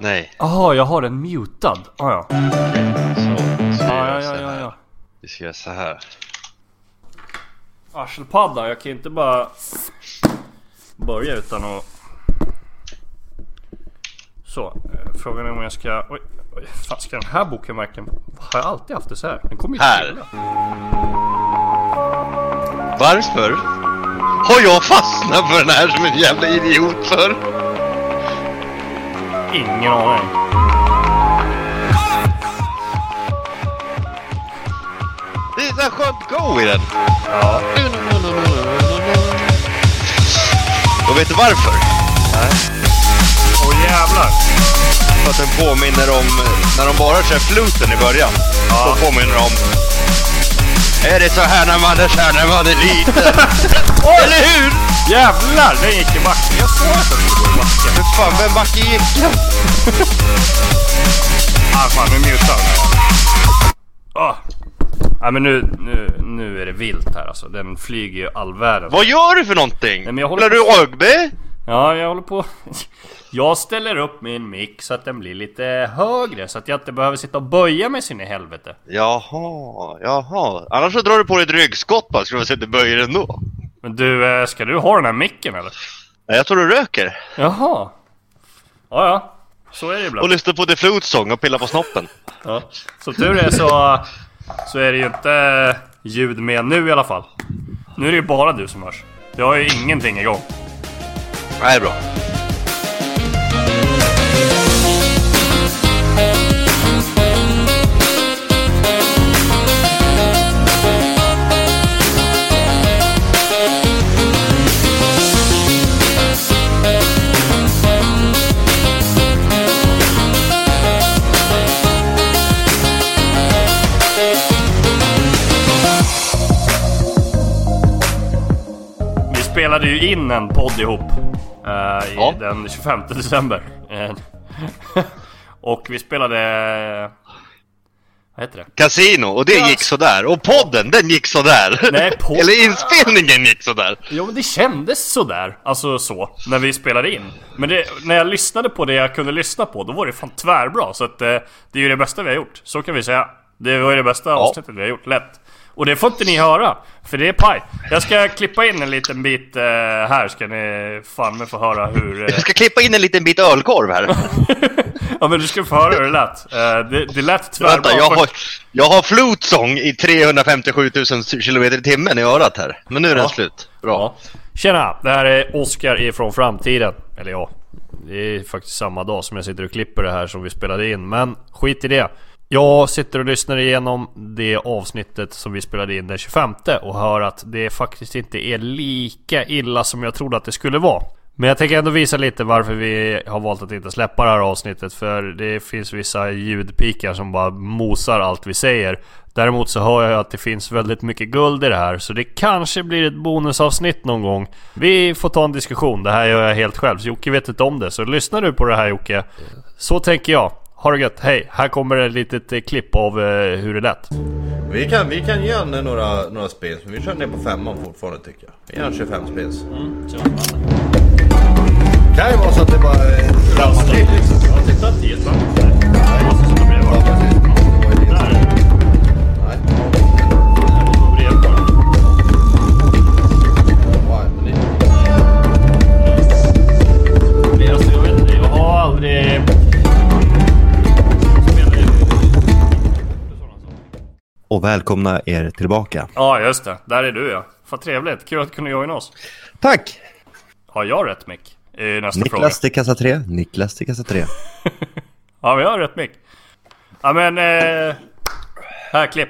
Nej. Jaha, jag har den mutad. Ah, ja. Så, så Ja, gör ja, ja, ja, ja. Vi ska göra så här. Arselpadda, jag kan inte bara börja utan att... Så, eh, frågan är om jag ska... Oj, oj, fan ska den här boken verkligen... Har jag alltid haft det så här? Den kommer ju Här. Varför har jag fastnat för den här som en jävla idiot för? Ingen aning. Det är så skönt go i den. Ja. Och vet du varför? Åh jävlar. För att den påminner om, när de bara kör fluten i början. Ja. Så påminner de om... Är det så här när man är kär när man är liten? Eller hur? Jävlar, den gick i backen. Jag såg att den gå i backen. Men fan, vem backe gick? Ah fan, nu mutar den. Ah. Ja men nu, nu, nu är det vilt här alltså. Den flyger ju all världen. Vad gör du för någonting? Nej, men jag håller Spelar på- du rugby? Ja, jag håller på. Jag ställer upp min mick så att den blir lite högre så att jag inte behöver sitta och böja mig sin i helvete. Jaha, jaha. Annars så drar du på dig ett ryggskott bara, se att du böjer ändå. Men du, eh, ska du ha den här micken eller? Nej, jag tror du röker. Jaha. Ja, ja. Så är det Och ibland. lyssnar på The Flute Song och pillar på snoppen. Ja. Som tur är så, så är det ju inte ljud med nu i alla fall. Nu är det ju bara du som hörs. Jag har ju ingenting igång. Nej, bra. Spelade ju in en podd ihop i Ja. den 25 december. Eh, och vi spelade... Vad heter det? Casino, och det Ja. gick sådär. Och podden, den gick sådär. Nej, podd- Eller inspelningen gick sådär. Jo men det kändes sådär, alltså så, när vi spelade in. Men det, när jag lyssnade på det jag kunde lyssna på, då var det fan tvärbra. Så att eh, det är ju det bästa vi har gjort, så kan vi säga. Det var ju det bästa avsnittet vi har gjort, lätt. Och det får inte ni höra, för det är paj. Jag ska klippa in en liten bit eh, här, ska ni fan med få höra hur... Eh, Jag ska klippa in en liten bit ölkorv här. ja men du ska få höra hur det lät. Eh, det, det lät tvärbra. Vänta, jag har, jag har Flute Song i 357 000 km i timmen i örat här. Men nu är den Ja. slut. Bra. Ja. Tjena, det här är Oskar ifrån framtiden. Eller ja, det är faktiskt samma dag som jag sitter och klipper det här som vi spelade in. Men skit i det. Jag sitter och lyssnar igenom det avsnittet som vi spelade in den 25 och hör att det faktiskt inte är lika illa som jag trodde att det skulle vara. Men jag tänker ändå visa lite varför vi har valt att inte släppa det här avsnittet För det finns vissa ljudpikar som bara mosar allt vi säger. Däremot så hör jag att det finns väldigt mycket guld i det här Så det kanske blir ett bonusavsnitt någon gång. Vi får ta en diskussion, det här gör jag helt själv. Så Jocke vet inte om det Så lyssnar du på det här Jocke Så tänker jag. Ha det gött, hej! Här kommer ett litet eh, klipp av eh, hur det lät Vi kan, vi kan ge henne några, några spels, men vi kör ner på femman fortfarande tycker jag. Vi gör 25 spels. Kan ju vara så att det bara är dramatik liksom. Ja, titta 10 spänn Och välkomna er tillbaka. Ja, just det. Där är du ja. Vad trevligt. Kul att kunna joina oss. Tack! Har jag rätt mick? Är nästa fråga. Niklas till kassa 3, Niklas till kassa 3. Ja, vi har rätt mick. Ja, men... Eh, här, klipp.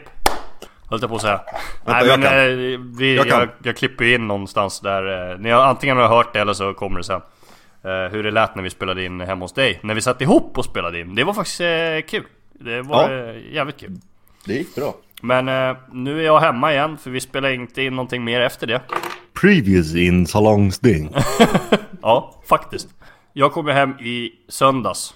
Höll jag på att säga. Nej, jag men kan. eh, vi, Jag jag, jag, klipper in någonstans där. Eh, ni har antingen har hört det eller så kommer det sen. Eh, hur det lät när vi spelade in hemma hos dig. När vi satt ihop och spelade in. Det var faktiskt eh, kul. Det var Ja. eh, jävligt kul. Det gick bra. Men eh, nu är jag hemma igen för vi spelar inte in någonting mer efter det. Previous in Salongsding. Ja, faktiskt. Jag kom ju hem i söndags.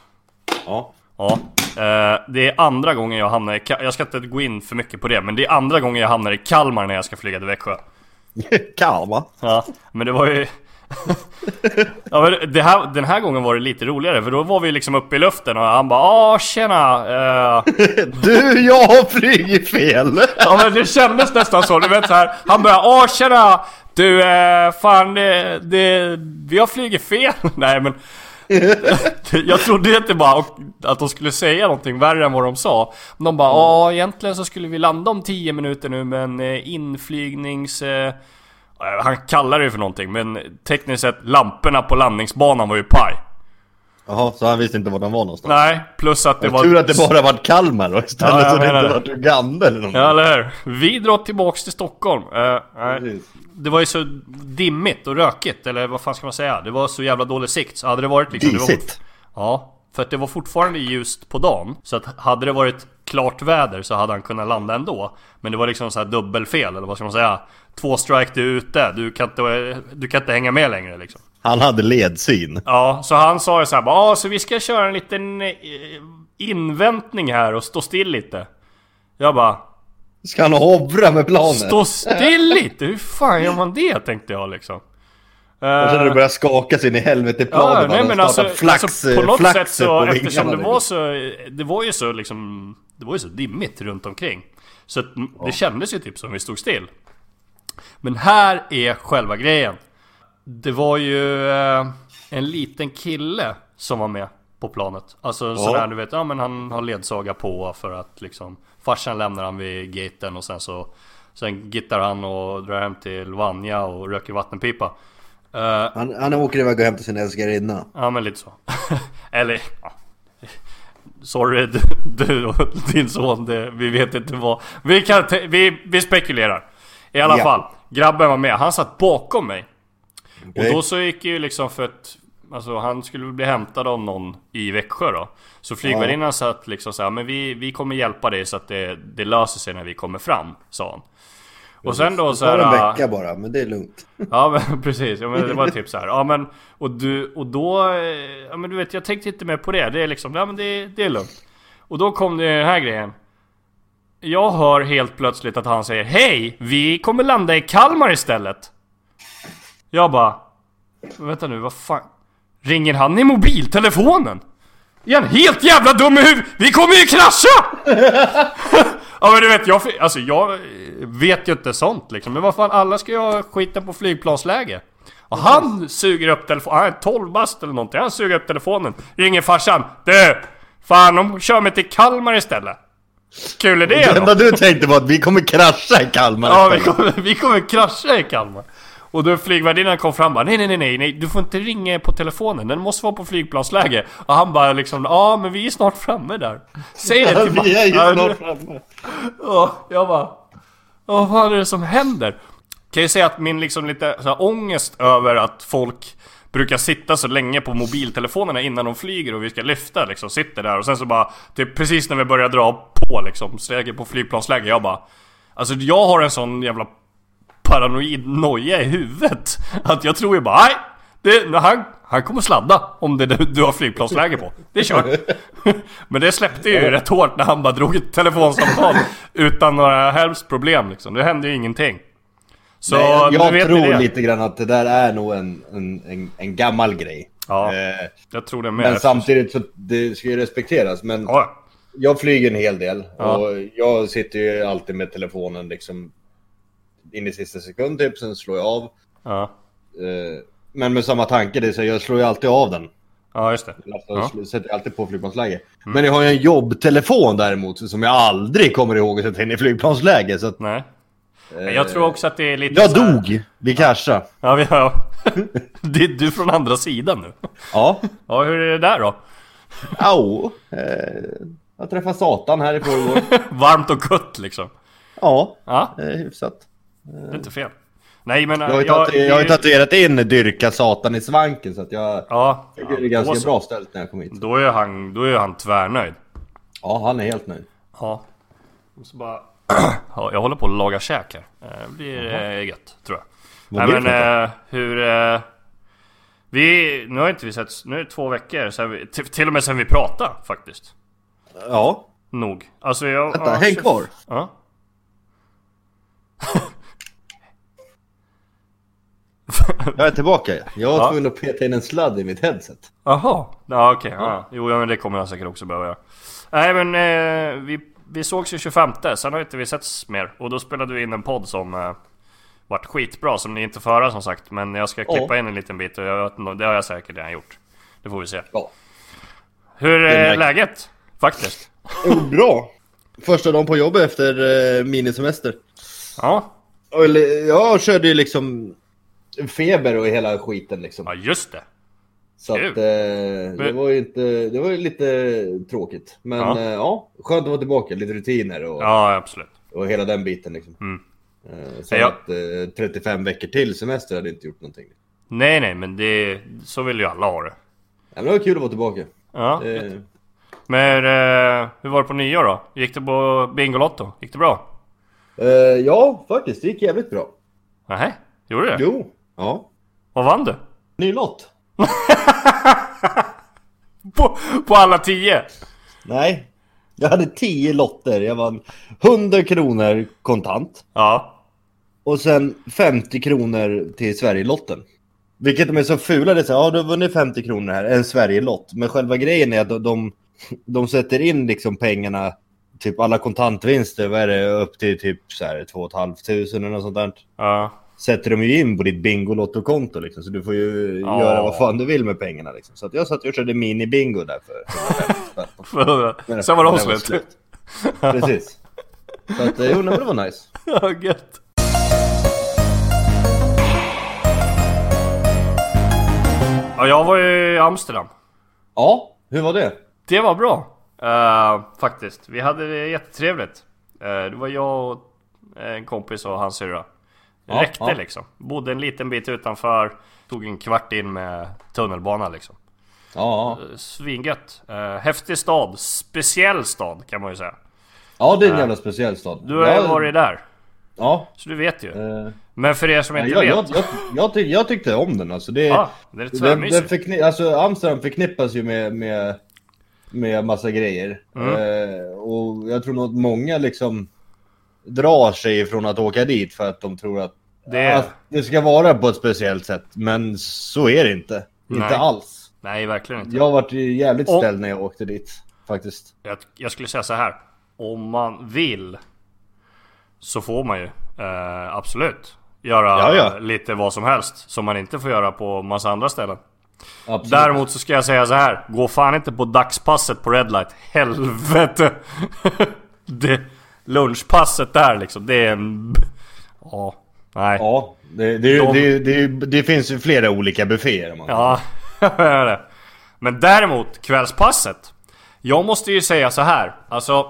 Ja. Ja. Eh, det är andra gången jag hamnar i Ka- Jag ska inte gå in för mycket på det, men det är andra gången jag hamnar i Kalmar när jag ska flyga till Växjö. Kalma. Ja, men det var ju... Ja men det här, den här gången var det lite roligare för då var vi liksom uppe i luften och han bara Åh tjena! Eh, Du, jag har flugit fel! ja men det kändes nästan så, du vet så här. Han bara Åh tjena! Du, eh, fan det, det, vi har flugit fel. Nej men jag trodde inte bara att de skulle säga någonting värre än vad de sa. De bara ja egentligen så skulle vi landa om 10 minuter nu men inflygnings... Eh, han kallar det för någonting men tekniskt sett lamporna på landningsbanan var ju paj. Jaha, så han visste inte var de var någonstans? Nej, plus att det var... Tur att det bara var Kalmar och istället Ja, jag så det inte det. var Uganda eller någonting. Ja eller hur? Vi drar tillbaks till Stockholm. Eh, nej. Det var ju så dimmigt och rökigt, eller vad fan ska man säga? Det var så jävla dålig sikt, så hade det varit liksom... Det var, Disigt. ja, för att det var fortfarande ljust på dagen. Så att hade det varit klart väder så hade han kunnat landa ändå. Men det var liksom så här dubbelfel, eller vad ska man säga? Två strike, du är ute. Du kan inte, du kan inte hänga med längre liksom. Han hade ledsyn. Ja, så han sa ju såhär bara ah, så vi ska köra en liten eh, inväntning här och stå still lite. Jag bara Ska han hovra med planet? Stå still lite? Hur fan gör man det? Tänkte jag liksom. Och sen när det börjar skaka sig in i helvete planet. Ja, nej men alltså, startat flax, alltså på något sätt så, på eftersom det vingarna, var liksom. så, det var ju så liksom, det var ju så dimmigt runt omkring. Så det kändes ju typ som vi stod still. Men här är själva grejen. Det var ju eh, en liten kille som var med på planet. Alltså sådär du vet, ja men han har ledsaga på för att liksom Farsan lämnar han vid gaten och sen så Sen gittar han och drar hem till Vanja och röker vattenpipa. Eh, Han, han åker iväg och hämtar sin älskarinna. Ja men lite så. Eller ja. Sorry du, du och din son, det, vi vet inte vad. Vi, kan, vi, vi spekulerar. I alla Ja. fall, grabben var med. Han satt bakom mig. Okej. Och då så gick ju liksom för att Alltså han skulle bli hämtad av någon i Växjö då Så flygvärdinnan satt liksom såhär Men vi, vi kommer hjälpa dig så att det, det löser sig när vi kommer fram Sa han Och sen då Det så tar en här, vecka bara, men det är lugnt. Ja men precis, ja, men det var typ så här. Ja men och du, och då, eh, ja men du vet jag tänkte inte mer på det. Det är liksom, ja men det, det är lugnt. Och då kom det den här grejen. Jag hör helt plötsligt att han säger Hej! Vi kommer landa i Kalmar istället. Jag bara, vänta nu, vad fan? Ringer han i mobiltelefonen? Är han helt jävla dum i huvudet? Vi kommer ju krascha! Ja men du vet, jag, alltså jag vet ju inte sånt liksom. Men vad fan, alla ska ju ha skiten på flygplansläge. Och han suger upp telefonen, han är 12 bast eller någonting. Han suger upp telefonen, ringer farsan. Du! Fan, de kör mig till Kalmar istället. Kul är Det det enda då? du tänkte var att vi kommer krascha i Kalmar. Ja, vi kommer, vi kommer krascha i Kalmar. Och då flygvärdinnan kom fram och bara nej, nej, nej, nej, du får inte ringa på telefonen, den måste vara på flygplansläge. Och han bara liksom, ja men vi är snart framme där. Säg det till vi är ju Ja, snart framme. Ja, jag bara... Vad fan är det som händer? Kan jag säga att min liksom lite så här, ångest över att folk brukar sitta så länge på mobiltelefonerna innan de flyger och vi ska lyfta liksom, sitter där och sen så bara, typ precis när vi börjar dra på liksom, läge på flygplansläge, jag bara Alltså jag har en sån jävla paranoid noja i huvudet Att jag tror ju bara, nej! Det, han, han kommer sladda om det du, du har flygplansläge på. Det är kört. Men det släppte ju rätt hårt när han bara drog ett telefonsamtal utan några helst problem liksom. Det hände ju ingenting. Så Nej, jag tror lite grann att det där är nog en, en, en, en gammal grej. Ja, Eh, jag tror det med. men samtidigt så det ska ju respekteras. Men Ja, jag flyger en hel del. Ja. Och jag sitter ju alltid med telefonen liksom in i sista sekund typ, sen slår jag av. ja, Eh, men med samma tanke, det är så jag slår ju alltid av den. ja just det. Alltså, Ja. sätter alltid på flygplansläge. Men jag har ju en jobbtelefon däremot som jag aldrig kommer ihåg att sätta in i flygplansläge. Så att, Nej. Eh, Jag tror också att det är lite Jag här- dog vid kraschade. Ja, vi har... Det är du från andra sidan nu. Ja. Ja, hur är det där då? Au. Eh, jag träffade Satan här i förrgår. Varmt och gött liksom. Ja, Ja, eh, hyfsat. det är inte fel. Nej men... Jag har ju tatu- jag har tatuerat in dyrka Satan i svanken så att jag Ja, tycker det är ganska så. bra ställt när jag kom hit. Då är han, då är han tvärnöjd. Ja, han är helt nöjd. Ja. Och så bara... ja, jag håller på att laga käk här. Eh, Det blir eh, gött, tror jag. Vad Nej men eh, hur... Eh, vi... Nu har inte vi sett... Nu är det två veckor sen vi... Till, och med sen vi pratade faktiskt. Ja, Nog. Alltså jag... vänta, ja, häng kvar. Ja. Jag är tillbaka. Jag var Ja. tvungen att peta in en sladd i mitt headset. Jaha, ja okej. Ja. Jo ja, men det kommer jag säkert också behöva göra. Nej men eh, vi, vi sågs ju 25, sen har inte vi setts mer. Och då spelade vi in en podd som eh, vart skitbra, som ni inte får höra som sagt. Men jag ska klippa Ja. in en liten bit och jag vet, det har jag säkert redan gjort. Det får vi se. Ja. Hur är läget? Faktiskt. Jo, bra. Första dagen på jobbet efter eh, minisemester. Ja, eller, Jag körde ju liksom feber och hela skiten liksom. ja just det. Så att eh, det var ju inte, det var ju lite tråkigt. Men Ja. eh, ja skönt att vara tillbaka. Lite rutiner och, Ja absolut. och hela den biten liksom. Mm. Eh, sen Ja. att eh, 35 veckor till semester hade inte gjort någonting. Nej nej men det, så vill ju alla ha det. Ja, men det var kul att vara tillbaka. Ja. Eh, Men eh, hur var det på nyår då? Gick det på Bingolotto? Gick det bra? eh, ja, faktiskt. Det gick jävligt bra. Nej, gjorde det? Jo. Ja. Vad vann du? Ny lott. På, på alla tio? Nej. Jag hade 10 lotter. Jag vann 100 kronor kontant. Ja. Och sen 50 kronor till Sverigelotten. Vilket de är så fula. Det är så här, ja du har vunnit 50 kronor här, en Sverigelott. Men själva grejen är att de, de, de sätter in liksom pengarna, typ alla kontantvinster, vad är det, upp till typ så här 2 500 eller något sånt där. Ja. Sätter de ju in på ditt Bingolotto-konto liksom. Så du får ju Ja. göra vad fan du vill med pengarna liksom. Så att jag satt och körde mini-bingo där för 150 spänn. Sen var de det slut. Precis. Så att, eh, jo, men det var nice. Ja, gött. Ja, jag var ju i Amsterdam. Ja, hur var det? Det var bra. Eh, faktiskt. Vi hade det jättetrevligt. Uh, det var jag och en kompis och hans syrra. Det Ja, räckte ja. liksom. Bodde en liten bit utanför. Tog en kvart in med tunnelbana liksom. Ja, Eh, Svingött. Uh, häftig stad. Speciell stad kan man ju säga. ja det är en jävla speciell stad. Du har ju ja, varit där. Ja. Så du vet ju. eh, Men för er som inte jag, jag, vet. jag, jag, tyck, jag tyckte om den alltså. Det, Ja, det är det, det tvärmysigt. förkni, alltså Amsterdam förknippas ju med, med, med massa grejer. Mm. Eh, och jag tror nog att många liksom drar sig ifrån att åka dit för att de tror att Det- att det ska vara på ett speciellt sätt. Men så är det inte. Nej. Inte alls. Nej, verkligen inte. Jag varit jävligt Och- ställd när jag åkte dit. Faktiskt. Jag, jag skulle säga så här. Om man vill så får man ju eh, absolut göra Ja, ja. lite vad som helst som man inte får göra på massa andra ställen. Absolut. Däremot så ska jag säga så här. Gå fan inte på dagspasset på Red Light. Helvete! det, lunchpasset där liksom. Det är en... Ja. Nej. Ja, det, det, De- det, det, finns ju flera olika bufféer. Man. Ja, det. Men däremot kvällspasset. Jag måste ju säga så här. Alltså.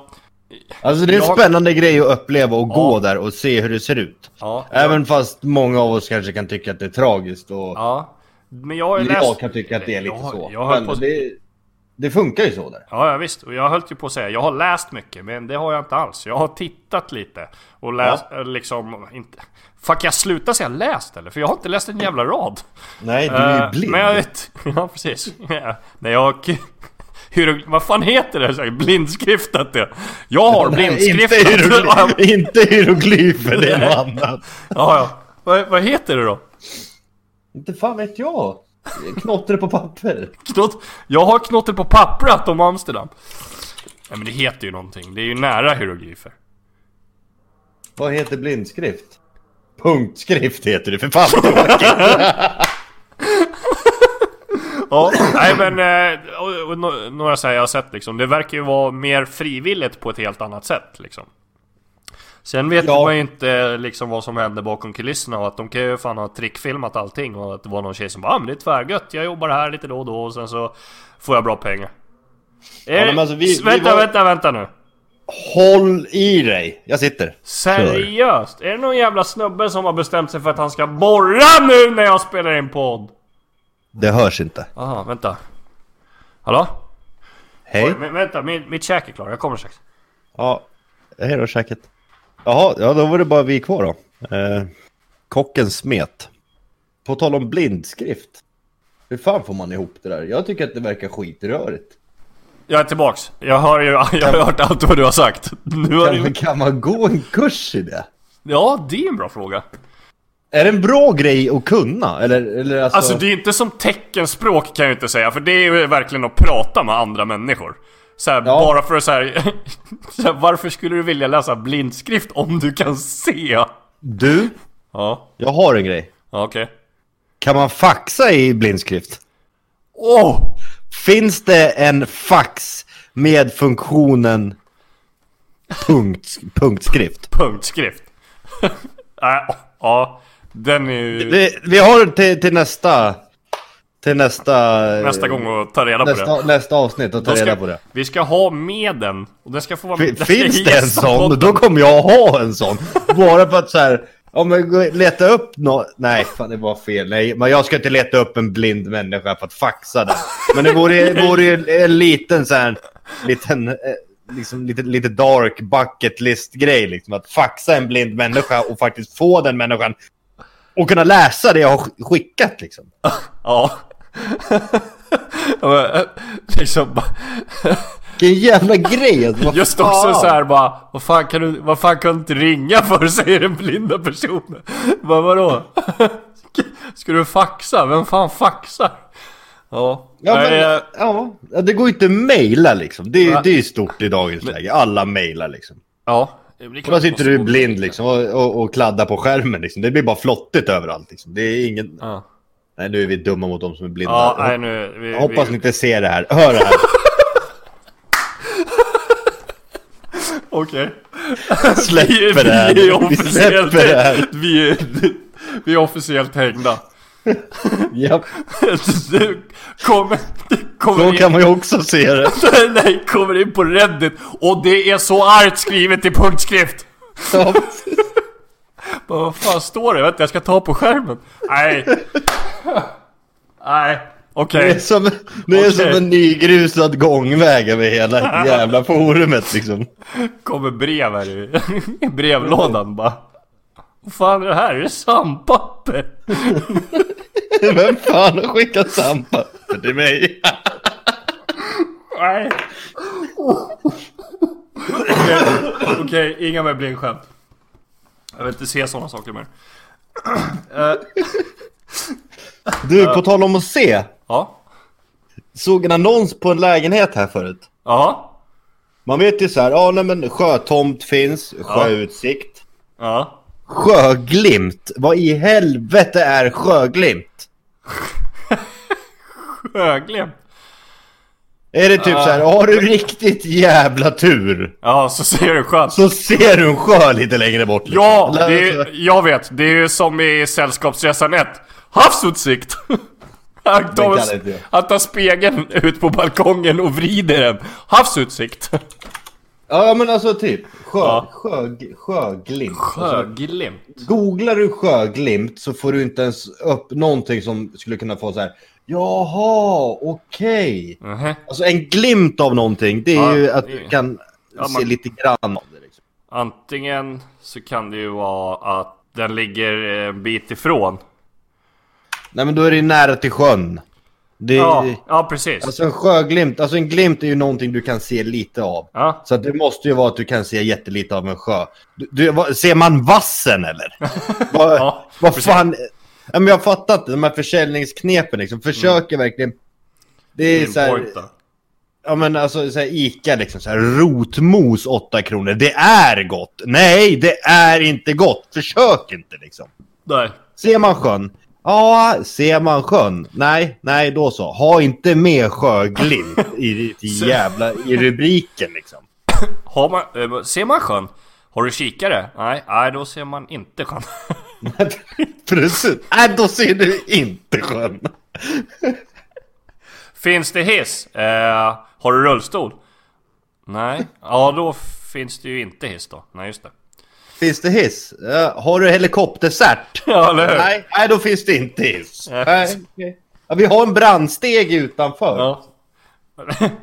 Alltså det är en Jag- spännande grej att uppleva och gå Ja. där och se hur det ser ut. Ja, Även fast många av oss kanske kan tycka att det är tragiskt och Ja. Men jag har ju jag läst... kan tycka att det är lite jag, så. Jag höll på... det, det funkar ju så där. Ja, ja visst. Och jag höll ju på att säga, jag har läst mycket, men det har jag inte alls. Jag har tittat lite och läst eh, liksom inte... Fuck, jag slutar säga läst eller? För jag har inte läst en jävla rad. Nej, du är ju Eh, blind. Men jag vet... Ja, precis. Ja. Nej, jag... Hur, vad fan heter det? Så Blindskriftat det. Jag har Nej, blindskriftat. inte, hierogly- inte hieroglyfer, det är något annat. ja, ja. Vad, vad heter det då? Inte fan vet jag. Knottre på papper. Knott, jag har knotter på pappret om Amsterdam. Nej men det heter ju någonting. Det är ju nära hieroglyfer. Vad heter blindskrift? Punktskrift heter det för fan. Ja, nej men eh, och, och, no- några säger jag har sett liksom. Det verkar ju vara mer frivilligt på ett helt annat sätt liksom. Sen vet Ja. man ju inte liksom vad som händer bakom kulisserna och att de kan ju fan ha trickfilmat allting och att det var någon tjej som bara ah, men det är tvärgött, jag jobbar här lite då och då och sen så får jag bra pengar. Är, men alltså, vi- vi vänta, var- vänta, vänta nu. Håll i dig. Jag sitter. Seriöst? Är det någon jävla snubbe som har bestämt sig för att han ska borra nu när jag spelar in podd? Det hörs inte. Aha, vänta. Hallå? Hej. Oj, vänta, min, mitt käk är klar, jag kommer strax. Ja, hej då käket. Jaha, ja då var det bara vi kvar då. Eh, kocken smet. På tal om blindskrift. Hur fan får man ihop det där? Jag tycker att det verkar skitrörigt. Jag är tillbaks. Jag har ju jag har hört allt vad du har sagt. Nu har Kan, du... kan man gå en kurs i det? Ja, det är en bra fråga. Är det en bra grej att kunna? Eller, eller alltså... Alltså det är inte som teckenspråk kan jag inte säga, för det är ju verkligen att prata med andra människor. Så här, Ja. bara för att så här, så här, varför skulle du vilja läsa blindskrift om du kan se? Du, Ja, jag har en grej. ja okej. Kan man faxa i blindskrift? Åh! Finns det en fax med funktionen punkt, punktskrift? Punktskrift. Nej, ja, den är ju Vi, vi har till, till nästa... Till nästa... nästa gång att ta reda på det. Nästa, nästa avsnitt att ta ska- reda på det. Vi ska ha med den, och den ska få vara Fin- den ska Finns det en sån? Då kommer jag ha en sån. Bara för att så här... Om gå- leta upp nå Nej, fan det var fel. Nej, men jag ska inte leta upp en blind människa för att faxa den. Men det vore, vore ju en liten så här... Liten... eh, Liksom lite, lite dark bucket list grej liksom. Att faxa en blind människa och faktiskt få den människan och kunna läsa det jag har sk- skickat liksom. Ja. Men, liksom, bara- Vilken jävla grej! Vad just också så här bara, vad fan kan du, vad fan kan du inte ringa för, säger den blinda personen. Vad vadå? Ska du faxa? Vem fan faxar? Ja. Ja, men, eh, ja, det går ju inte att mejla liksom. Det, det är ju stort i dagens läge. Alla mejlar liksom. ja. Och då sitter du blind liksom och, och, och kladdar på skärmen liksom. Det blir bara flottigt överallt liksom. Det är ingen... Ja, Nej, nu är vi dumma mot de som är blinda. ja nej nu... Vi, jag hoppas vi, ni inte ser det här. Hör det här. Okej. Släpper det här. Vi är Vi officiellt... det här. Vi är, vi är officiellt hängda. Ja, Du kommer... kommer så in- kan man ju också se det. Nej, kommer in på Reddit och det är så argt skrivet i punktskrift. Ja, Bara, Vad fan står det? Vänta, jag ska ta på skärmen. Nej. Nej. det Okej. är som, det är som en nygrusad gångväg över hela jävla forumet liksom. Kommer brev här i, brevlådan bara. Vad fan är det här? Är det sandpapper? Vem fan har skickat sandpapper till mig? Nej. Okej, Okej, inga mer blindskämt. Jag vill inte se sådana saker mer. Du, på tal om att se. ja. Såg en annons på en lägenhet här förut. Ja. Man vet ju så här, ja nej men sjötomt finns, sjöutsikt. Ja. Sjöglimt, vad i helvete är sjöglimt? Sjöglimt. Är det typ så här, har du riktigt jävla tur Ja, så ser du sjön. så ser du en sjö lite längre bort. liksom. Ja, det alltså, är, jag vet. Det är ju som i Sällskapsresan 1. Havsutsikt! Han tar, han tar spegeln ut på balkongen och vrider den. Havsutsikt! Ja men alltså typ, sjö, Ja. sjö, sjöglimt. Alltså, Sjöglimt. googlar du sjöglimt så får du inte ens upp någonting som skulle kunna få så här. Jaha, okej. Mhm. Alltså en glimt av någonting, det är Ja, ju att det- du kan Ja, se man- lite grann av det. Liksom. Antingen så kan det ju vara att den ligger en bit ifrån. Nej men då är det nära till sjön. Det, Ja, ja precis. Alltså en sjöglimt, alltså en glimt är ju någonting du kan se lite av. Ja. Så att det måste ju vara att du kan se jättelite av en sjö. Du, du, ser man vassen eller? vad Ja, vad fan? Ja, men jag fattar inte, de här försäljningsknepen liksom. Försöker verkligen... Det är så här, Pinpointa. ja men alltså så här, Ica liksom så här, rotmos 8 kronor. Det är gott! Nej, det är inte gott! Försök inte liksom. Nej. Ser man sjön? Ja, ser man sjön? Nej, nej då så. Ha inte med sjöglimt i, i, jävla, i rubriken liksom. Har man, eh, ser man sjön? Har du kikare? Nej, nej då ser man inte sjön. Precis. Nej, då ser du inte sjön. Finns det hiss? Eh, har du rullstol? Nej. Ja, då finns det ju inte hiss då. Nej, just det. Finns det hiss? Ja, har du helikoptercert? Ja, eller hur? Nej, nej, då finns det inte hiss. Nej. Nej, okej. ja, vi har en brandsteg utanför. Ja.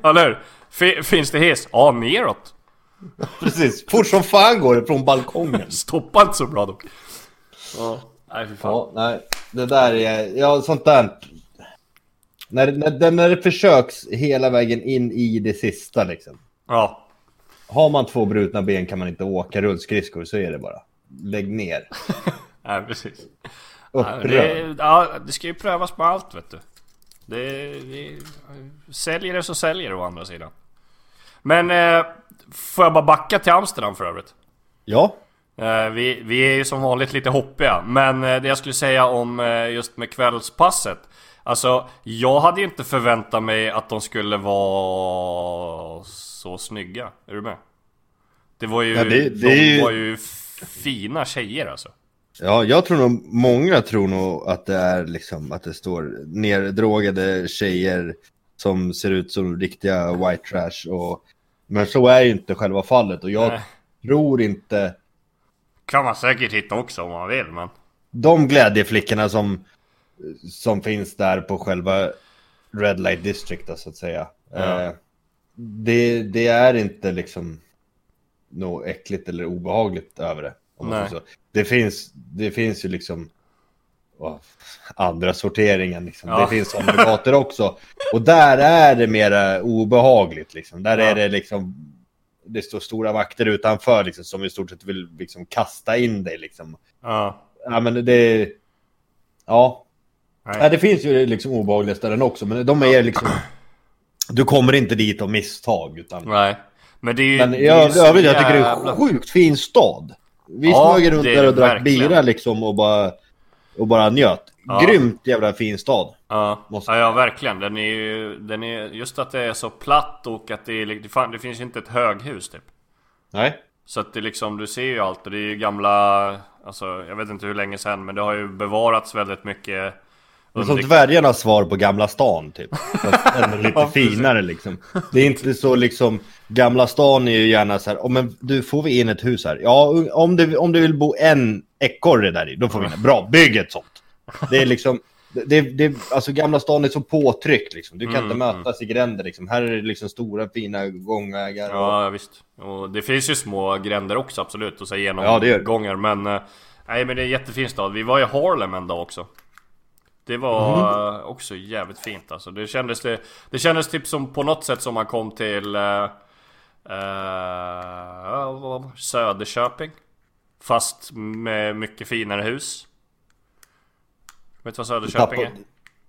eller hur? Fi- finns det hiss? Ja, neråt. Precis. Fort som fan går det från balkongen. Stoppa inte så bra dock. Ja. Nej, fy fan. Ja, nej. Det där är... Ja, sånt där... När, när, när det försöks hela vägen in i det sista liksom. Ja. Har man två brutna ben kan man inte åka rullskridskor, så är det bara. Lägg ner. Nej precis. Ja, Upprörd. det, ja, det ska ju prövas på allt vet du. Det, det, säljer det så säljer det å andra sidan. Men eh, får jag bara backa till Amsterdam för övrigt? Ja. Eh, vi, vi är ju som vanligt lite hoppiga, men eh, det jag skulle säga om eh, just med kvällspasset Alltså, jag hade ju inte förväntat mig att de skulle vara så snygga. Är du med? Det var ju, Ja, det- det de ju- var ju fina tjejer alltså. Ja, jag tror nog, många tror nog att det är liksom, att det står neddrogade tjejer som ser ut som riktiga white trash och men så är ju inte själva fallet och jag Nej. tror inte Kan man säkert hitta också om man vill, men... de glädjeflickorna som, som finns där på själva Red Light District så att säga. Ja. Eh, det, det är inte liksom något äckligt eller obehagligt över det. Det, finns, det finns ju liksom åh, andra sorteringen. Liksom. Ja. Det finns sådana gator också. Och där är det mera obehagligt. Liksom. Där Ja. är det liksom det står stora vakter utanför liksom, som i stort sett vill liksom, kasta in dig. Liksom. Ja. Ja, men det... Ja. Nej. ja, det finns ju liksom obehagliga ställen också, men de är liksom... Du kommer inte dit av misstag, utan... Nej. Men det är ju... Men jag, så jag, vet, jag tycker det är en sjukt fin stad. Vi Ja, smög runt där och drack bira liksom och bara, och bara njöt. Ja. Grymt jävla fin stad. Ja, Måste- ja, ja verkligen. Den är ju... Den är, just att det är så platt och att det är... Det, fan, det finns ju inte ett höghus typ. Nej. Så att det liksom, du ser ju allt och det är ju gamla... Alltså, jag vet inte hur länge sedan men det har ju bevarats väldigt mycket Det är som dvärgarnas svar på Gamla stan typ. Fast ännu lite finare liksom. Det är inte så liksom, Gamla stan är ju gärna så här, oh, men du får vi in ett hus här? Ja, om du, om du vill bo en ekorre där i, då får vi in. Bra, bygg ett sånt. Det är liksom, det, det, alltså Gamla stan är så påtryckt liksom. Du kan Mm, inte mötas i gränder liksom. Här är det liksom stora fina gångvägar. och- Ja, visst. Och det finns ju små gränder också absolut och så genom Ja, det gör det. men... eh, Nej men det är en jättefin stad. Vi var i Harlem en dag också. Det var eh, också jävligt fint alltså. Det kändes, det, det kändes typ som på något sätt som man kom till... Uh, Söderköping. Fast med mycket finare hus. Vet du vad Söderköping är? Tappa-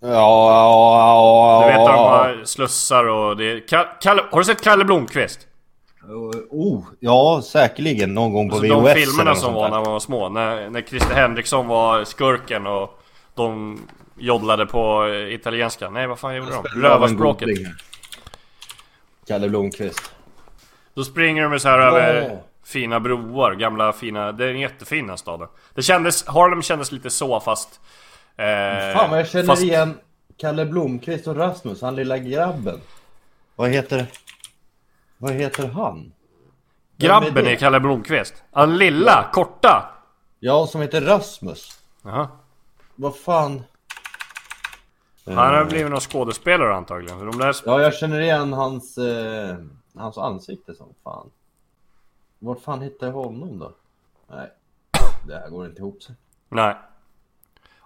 Ja, ja, Du vet att de ja. har slussar och det är... Ka- Kalle, har du sett Kalle Blomqvist? Oh, ja, säkerligen någon gång på Alltså VHS de filmerna som var där. när man var små, när, när Christer Henriksson var skurken och de joddlade på italienska. Nej vad fan gjorde de? Rövarspråket. Kalle Blomqvist. Då springer de så här Ja. över fina broar, gamla fina... Det är en jättefin staden. Det kändes, Harlem kändes lite så fast... Eh, Fan vad jag känner fast, igen Kalle Blomqvist och Rasmus, han lilla grabben. Vad heter... Vad heter han? Är Grabben det? är Kalle Blomqvist. Han lilla, korta. Ja, som heter Rasmus. Jaha. Vad fan? Han har blivit någon skådespelare antagligen. För de där... Ja, jag känner igen hans, eh, hans ansikte som fan. Vart fan hittar jag honom då? Nej, det här går inte ihop sig. Nej.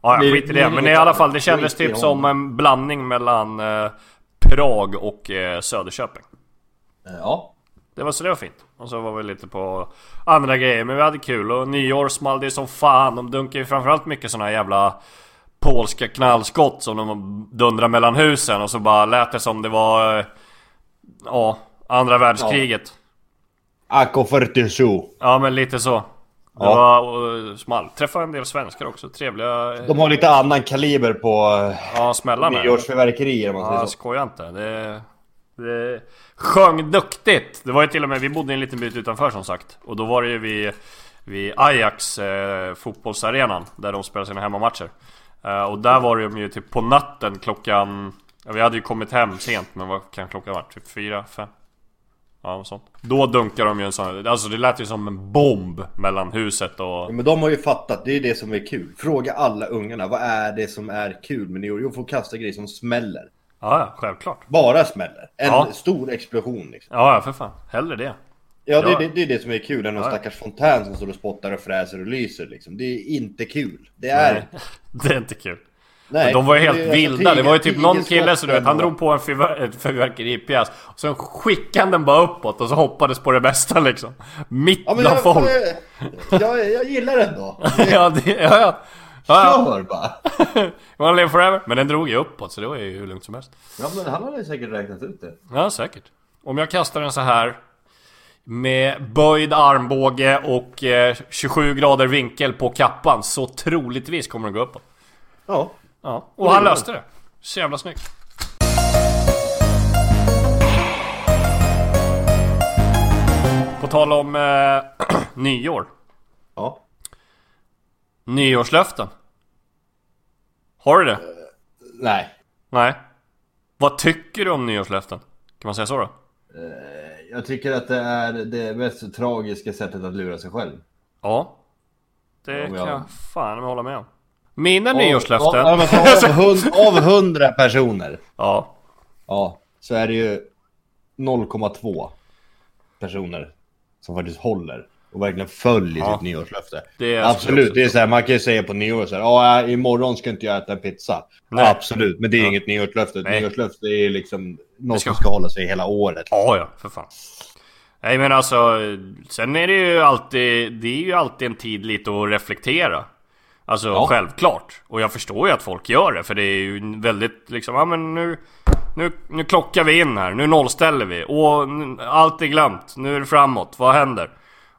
Ja, jag skit i det Men i alla fall, det kändes typ som en blandning mellan eh, Prag och eh, Söderköping. Eh, Ja, Det var så det var fint. Och så var vi lite på andra grejer, men vi hade kul. Och nyår small det som fan. De dunkade ju framförallt mycket såna här jävla polska knallskott som de dundrade mellan husen. Och så bara lät det som det var... eh, Ja, andra världskriget. AK47. Ja, men lite så. Det Ja. var och, small. Träffade en del svenskar också. Trevliga... De har lite annan kaliber på eh, Ja, smällarna. nyårsfyrverkerier om man säger Ja, så. skoja inte. Det, det sjöng duktigt. Det var ju till och med, vi bodde en liten bit utanför som sagt. Och då var det ju vid, vid Ajax eh, fotbollsarenan. Där de spelar sina hemmamatcher. Eh, och där var det ju typ på natten klockan... Ja, vi hade ju kommit hem sent, men vad kan klockan vara? Typ fyra, fem? Ja, något sånt. Då dunkar de ju en sån... Alltså det lät ju som en bomb mellan huset och... Men de har ju fattat, det är det som är kul. Fråga alla ungarna, vad är det som är kul med nyår? Jo, få kasta grejer som smäller. Ja, självklart. Bara smäller. En Ja. stor explosion liksom. Ja, för fan. Hellre det. Ja, det, Ja. det, det är det som är kul. Än någon Ja. stackars fontän som står och spottar och fräser och lyser liksom. Det är inte kul. Det är... Nej, det är inte kul. Nej, de var ju helt det alltså vilda. Det var ju typ någon kille så du vet, han drog på en fyrverkeripjäs. Och sen skickade han den bara uppåt och så hoppades på det bästa liksom. Mitt Ja, bland jag, folk. jag, jag, jag gillar den då. ja, det, ja, ja. Kör bara. One live forever. Men den drog ju uppåt så det var ju hur lugnt som helst. Ja, men han hade säkert räknat ut det. Ja, säkert. Om jag kastar den så här med böjd armbåge och eh, 27 grader vinkel på kappan så troligtvis kommer den gå uppåt. Ja. Ja, och han löste det. Så jävla snyggt. På tal om eh, nyår. Ja. Nyårslöften. Har du det? Nej. Nej. Vad tycker du om nyårslöften? Kan man säga så då? Jag tycker att det är det mest tragiska sättet att lura sig själv. Ja. Det Om kan jag- fan hålla med om. Mina nyårslöften. Av, av, av, hund- av 100 personer. Ja. Ja. Så är det ju 0,2 personer som faktiskt håller. Och verkligen följer Ja. sitt nyårslöfte. Det Absolut, det är så här, man kan ju säga på nyår så här, ja imorgon ska inte jag äta en pizza. Nej. Absolut, men det är Ja. inget nyårslöfte. Ett nyårslöfte är liksom något ska- som ska hålla sig hela året. Ja, ja, för fan. Nej men alltså, sen är det ju alltid, det är ju alltid en tid lite att reflektera. Alltså Ja. självklart. Och jag förstår ju att folk gör det, för det är ju väldigt liksom, ja men nu, nu, nu klockar vi in här, nu nollställer vi. Och allt är glömt, nu är det framåt, vad händer?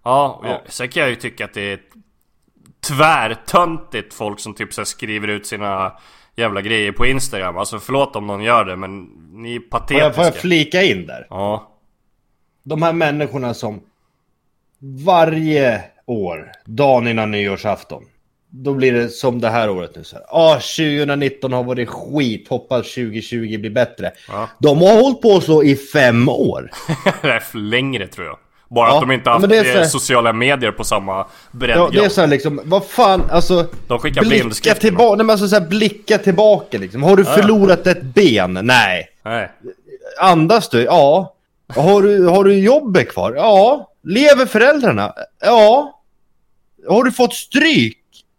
Ja, Ja. sen kan jag ju tycka att det är tvärtöntigt folk som typ så skriver ut sina jävla grejer på Instagram. Alltså förlåt om någon gör det, men ni är Får jag, patetiska. får jag flika in där? Ja. De här människorna som varje år, dagen innan nyårsafton, då blir det som det här året nu så här. Ah, 2019 har varit skit, hoppas 2020 blir bättre. Ja. De har hållit på så i fem år. Längre tror jag. Bara Ja, att de inte ja, haft eh, här- sociala medier på samma Ja, breddgrad. det är så här liksom, vad fan, alltså. De skickar blicka tillbaka, nej men alltså så här, blicka tillbaka liksom. Har du förlorat ett ben? Nej. Nej. Andas du? Ja. Har du, har du jobbet kvar? Ja. Lever föräldrarna? Ja. Har du fått stryk?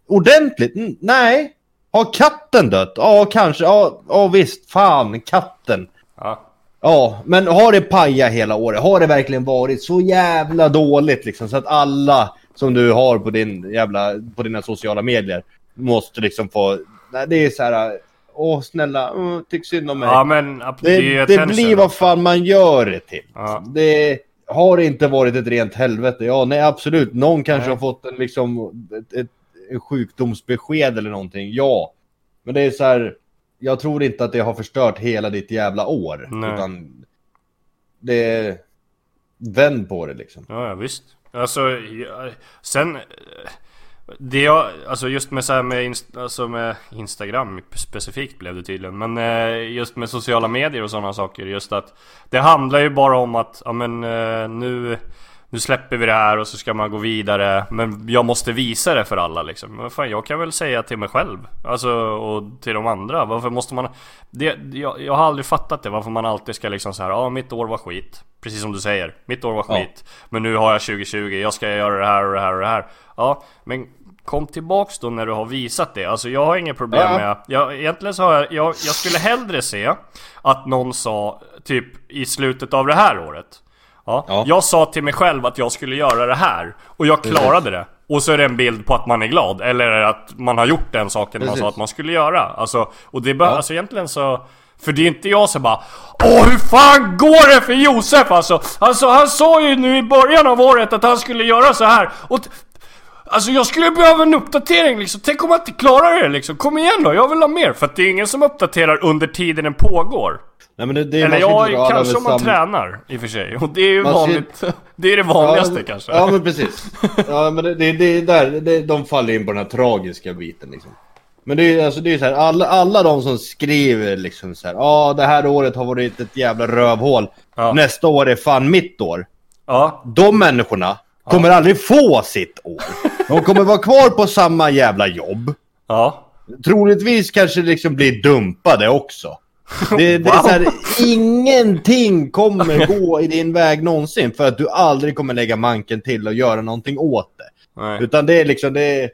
Ordentligt? Nej. Har katten dött? Ja, kanske. Ja, ja visst. Fan, katten. Ja. Ja, men har det pajat hela året? Har det verkligen varit så jävla dåligt liksom så att alla som du har på din jävla, på dina sociala medier måste liksom få, nej det är så här, åh snälla, uh, tyck synd om mig. ja men det, det, det blir vad fan man gör det till. Ja. Det har inte varit ett rent helvete. Ja, nej absolut. Någon kanske Nej. har fått en liksom ett, ett, ett sjukdomsbesked eller någonting. Ja, men det är så här. Jag tror inte att det har förstört hela ditt jävla år. Nej. Utan det är... Vänd på det liksom. Ja, ja visst. Alltså, sen... Det jag, alltså just med så här med, alltså med Instagram specifikt blev det tydligen Men eh, just med sociala medier och sådana saker Just att Det handlar ju bara om att, ja men eh, nu Nu släpper vi det här och så ska man gå vidare. Men jag måste visa det för alla liksom. Men fan, jag kan väl säga till mig själv. Alltså och till de andra. Varför måste man det, jag, jag har aldrig fattat det Varför man alltid ska liksom så här, ja mitt år var skit. Precis som du säger, mitt år var Ja. skit. Men nu har jag 2020, jag ska göra det här och det här och det här. Ja, men kom tillbaks då när du har visat det. Alltså jag har inga problem Ja. med jag, Egentligen så har jag, jag, jag skulle hellre se Att någon sa, typ i slutet av det här året Ja, Ja. jag sa till mig själv att jag skulle göra det här Och jag klarade det Och så är det en bild på att man är glad Eller att man har gjort den saken man Precis. sa att man skulle göra Alltså, och det bara, Ja. alltså egentligen så För det är inte jag som bara Åh hur fan går det för Josef alltså? Alltså han sa ju nu i början av året att han skulle göra så här och Alltså jag skulle behöva en uppdatering liksom, tänk om jag inte klarar det liksom, kom igen då, jag vill ha mer! För att det är ingen som uppdaterar under tiden den pågår Nej, men det, det, Eller ska ja, kanske om man samma- tränar i och för sig, och det är ju Man ska- vanligt Det är det vanligaste ja, kanske Ja, men precis. Ja, men det, det, det är där, det, de faller in på den här tragiska biten liksom. Men det är alltså, det är ju så här, alla, alla de som skriver liksom så här, ja det här året har varit ett jävla rövhål. Ja. Nästa år är fan mitt år. Ja, De människorna kommer aldrig få sitt år. De kommer vara kvar på samma jävla jobb. ja Troligtvis kanske liksom blir dumpade också. Det, det är Wow. så här, ingenting kommer gå i din väg någonsin för att du aldrig kommer lägga manken till och göra någonting åt det. Nej. Utan det är liksom det är...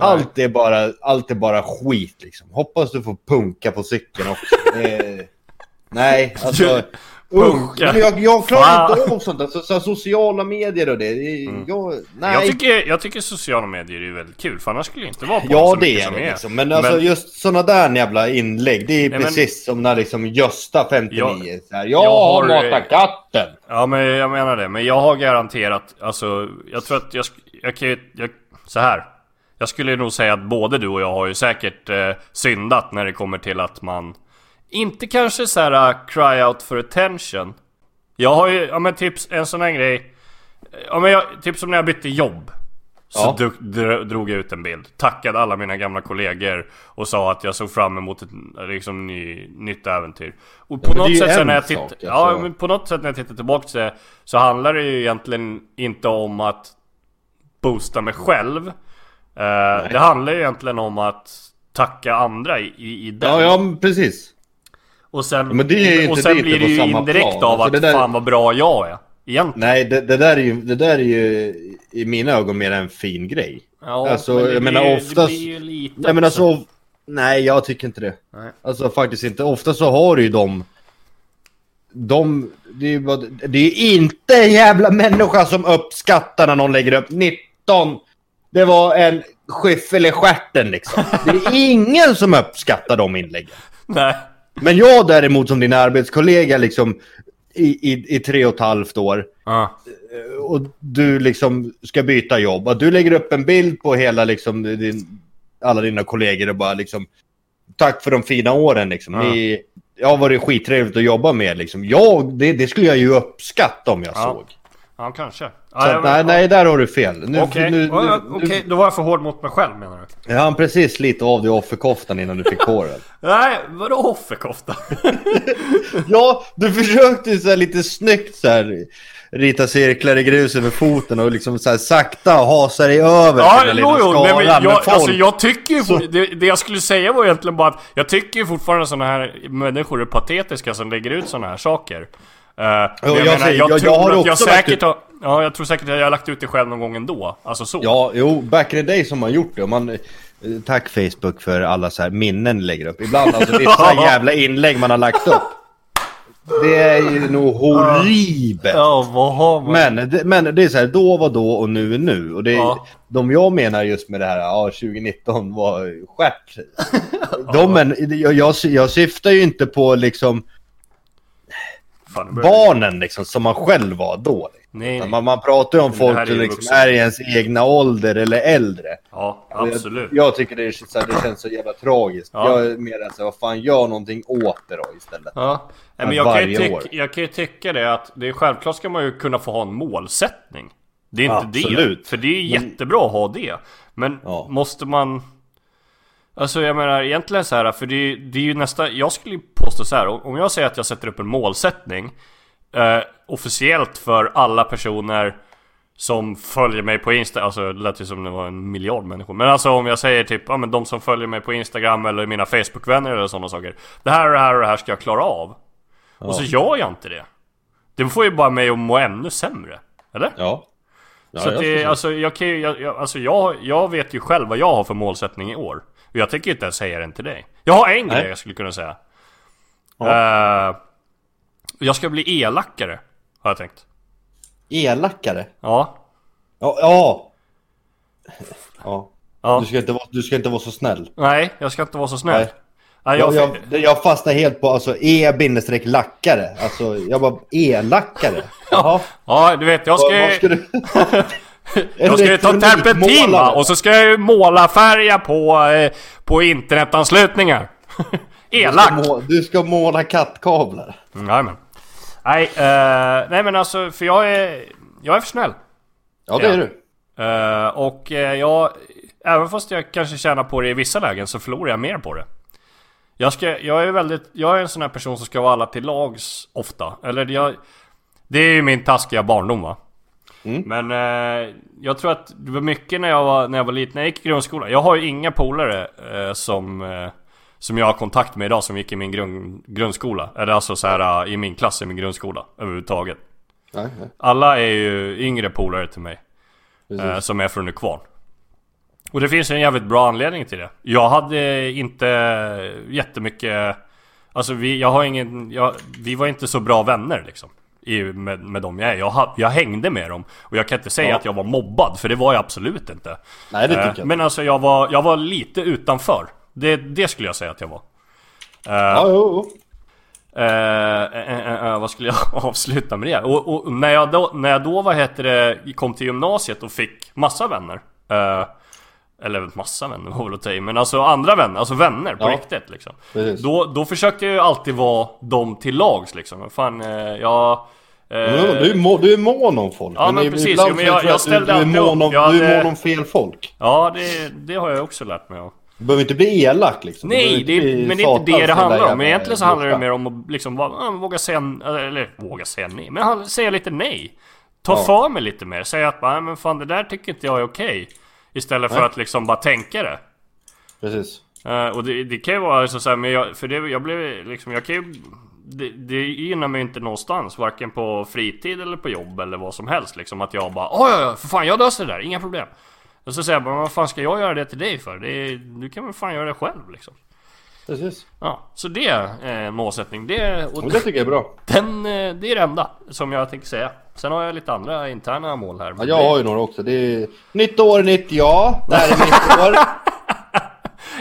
Allt är, bara, allt är bara skit liksom. Hoppas du får punka på cykeln också. Eh, nej, alltså... Usch, men jag, jag klarar inte av sånt där. Så, så, sociala medier och det. det jag, nej. Jag tycker, jag tycker sociala medier är väldigt kul, för annars skulle jag inte vara på Ja det mycket är som det är. liksom. Men alltså Men- just såna där jävla inlägg. Det är Nej, men- precis som när liksom Gösta 59 Jag- här, Jag, jag har matat katten. Ja men jag menar det, men jag har garanterat, alltså jag tror att jag, jag kan ju, jag, så här. Jag skulle nog säga att både du och jag har ju säkert eh, syndat när det kommer till att man Inte kanske så här uh, cry out for attention Jag har ju, ja men tips, en sån här grej Ja men jag, typ som när jag bytte jobb Så Ja. dro- dro- drog jag ut en bild, tackade alla mina gamla kollegor och sa att jag såg fram emot ett liksom, ny, nytt äventyr. Och på är något sätt när jag sak, tittar, alltså. ja men på något sätt när jag tittar tillbaka till det så handlar det ju egentligen inte om att boosta mig själv. Eh, det handlar ju egentligen om att tacka andra i, i, i den. Ja, ja precis. Och sen, men det är ju och sen lite blir det ju indirekt plan. av Alltså att det där- fan vad bra jag är. Egentligen. Nej, det, det, där är ju, det där är ju i mina ögon mer en fin grej. Ja, Alltså, men det jag menar ju- oftast- Det blir ju lite Nej men också. alltså, nej jag tycker inte det. Nej. Alltså faktiskt inte. Ofta så har du ju de... De... Det är ju bara- det är inte en jävla människa som uppskattar när någon lägger upp 19. Det var en skyffel i stjärten liksom. Det är ingen som uppskattar de inläggen. Nej. Men jag däremot som din arbetskollega liksom i, i, i tre och ett halvt år Ja. och du liksom ska byta jobb. Att du lägger upp en bild på hela liksom din, alla dina kollegor och bara liksom tack för de fina åren liksom. Ja. Ni, jag har varit skittrevligt att jobba med liksom. Jag, det, det skulle jag ju uppskatta om jag Ja. såg. Ja, kanske. Så Ja, jag nej, men- nej, där har du fel. Nu, Okej, nu, Ja, okej, då var jag för hård mot mig själv menar du? Jag hann precis lite av dig offerkoftan innan du fick håret. Nej, vadå offerkofta? Ja, du försökte ju så lite snyggt så här rita cirklar i gruset med foten och liksom så här sakta hasa dig över Ja, den jo, jo, nej, men skaran med jag, folk. alltså jag tycker ju, Så- det, det jag skulle säga var egentligen bara att jag tycker ju fortfarande sådana här människor är patetiska som lägger ut sådana här saker. Uh, Jo, jag, jag menar, säger- jag, jag- tror jag har att jag säkert har, Ja, jag tror säkert att jag har lagt ut det själv någon gång ändå. Alltså så. Ja, jo, back in the day som man gjort det. Och Man, eh, tack Facebook för alla så här minnen lägger upp. Ibland alltså vissa jävla inlägg man har lagt upp. Det är ju nog horribelt. Ja, vad har man? Men, det- men det är så här, då var då och nu är nu. Och det är, Ja. de jag menar just med det här, ja 2019 var stjärt. De, men, jag, jag, jag syftar ju inte på liksom Fan, barnen liksom, som man själv var då. Nej, nej. Man, man pratar ju om Men folk som liksom är i ens egna ålder eller äldre. Ja, absolut. Jag, jag tycker det, är, så här, det känns så jävla tragiskt. Ja. Jag är mer än så, vad fan, gör någonting åt det då istället. Ja. Nej, men jag, kan ju år. tycka, jag kan ju tycka det att det är självklart ska man ju kunna få ha en målsättning. Det är inte Absolut. det. För det är jättebra att ha det. Men Ja. måste man... Alltså jag menar egentligen så här, för det, är- det är ju nästa... Jag skulle ju påstå så här, om jag säger att jag sätter upp en målsättning eh, officiellt för alla personer som följer mig på Insta, alltså det lät ju som det var en miljard människor Men alltså om jag säger typ, ja men de som följer mig på Instagram eller mina Facebook-vänner eller sådana saker Det här och det här och det här ska jag klara av. Och så gör jag inte det. Det får ju bara mig att må ännu sämre Eller? Ja. ja så att det, alltså jag kan ju, jag, jag, alltså jag, jag vet ju själv vad jag har för målsättning i år Och jag tänker inte ens säga den till dig Jag har en grej jag skulle kunna säga Eh, Jag ska bli elakare Har jag tänkt Elakare? Ja Ja. Ja. ja. Ja Du, ska inte vara, du ska inte vara så snäll. Nej, jag ska inte vara så snäll Nej. Nej, Jag, jag, jag, jag fastnar helt på alltså e-lackare. Alltså jag bara e-lackare. Jaha. Ja, du vet, jag ska, Vad, vad ska du... jag ska ju ta terpentin va? Och så ska jag ju måla färga på, eh, på internetanslutningar Elak! Du ska måla kattkablar. Mm, Jajamän Nej, eh, nej men alltså för jag är, jag är för snäll Ja, det är du. Eh, och eh, jag, även fast jag kanske tjänar på det i vissa lägen så förlorar jag mer på det. Jag, ska, jag är väldigt, jag är en sån här person som ska vara alla till lags ofta. Eller jag, det är ju min taskiga barndom va. Mm. Men eh, jag tror att det var mycket när jag var, när jag var liten, när jag gick i grundskolan. Jag har ju inga polare eh, som, eh, som jag har kontakt med idag som gick i min grund, grundskola. Eller alltså så här eh, i min klass i min grundskola överhuvudtaget. Nej, nej. Alla är ju yngre polare till mig. Eh, som är från Nykvarn. Och det finns en jävligt bra anledning till det. Jag hade inte jättemycket... Alltså vi, jag har ingen... Jag, vi var inte så bra vänner liksom. I, med, med dem jag är. Jag, jag hängde med dem. Och jag kan inte säga Ja. att jag var mobbad, för det var jag absolut inte. Nej, det tycker Eh, jag. Men alltså jag var, jag var lite utanför. Det, det skulle jag säga att jag var. Eh, Ja, jo, jo. Eh, eh, eh, eh, vad skulle jag avsluta med det? Och, och när, jag då, när jag då, vad heter det, kom till gymnasiet och fick massa vänner eh, Eller massa vänner var väl att ta i, men alltså andra vänner, alltså vänner på Ja. riktigt liksom Precis. då, då försökte jag ju alltid vara dem till lags liksom, fan, eh, jag... eh, Men Du är, må, du är mån om folk. Ja, men i- precis. Jo, men jag- jag ställde du, du, är mån om, Jag du är hade- mån om fel folk. Ja, det, det har jag också lärt mig av Du behöver inte bli elak liksom. Nej, det, men det är inte det det handlar om. Men egentligen så handlar det mer om att liksom våga säga, eller våga säga nej, men säga lite nej. Ta Ja. för mig lite mer, säga att nej men fan det där tycker inte jag är okej. Istället för Nej. att liksom bara tänka det. Precis. Eh, och det, det kan ju vara så, så här, men jag, för det, jag blev liksom, jag kan ju det, det gynnar mig inte någonstans, varken på fritid eller på jobb eller vad som helst liksom Att jag bara "Oj, ja ja för fan jag löser det där, inga problem Och så säger jag bara, vad fan ska jag göra det till dig för? Det, du kan väl fan göra det själv liksom Precis. Ja, så det är en målsättning. Det, och det tycker jag är bra. den, eh, det är det enda som jag tänker säga. Sen har jag lite andra interna mål här. Ja, jag det- har ju några också. Det är nytt år, nytt jag. Det här är mitt år.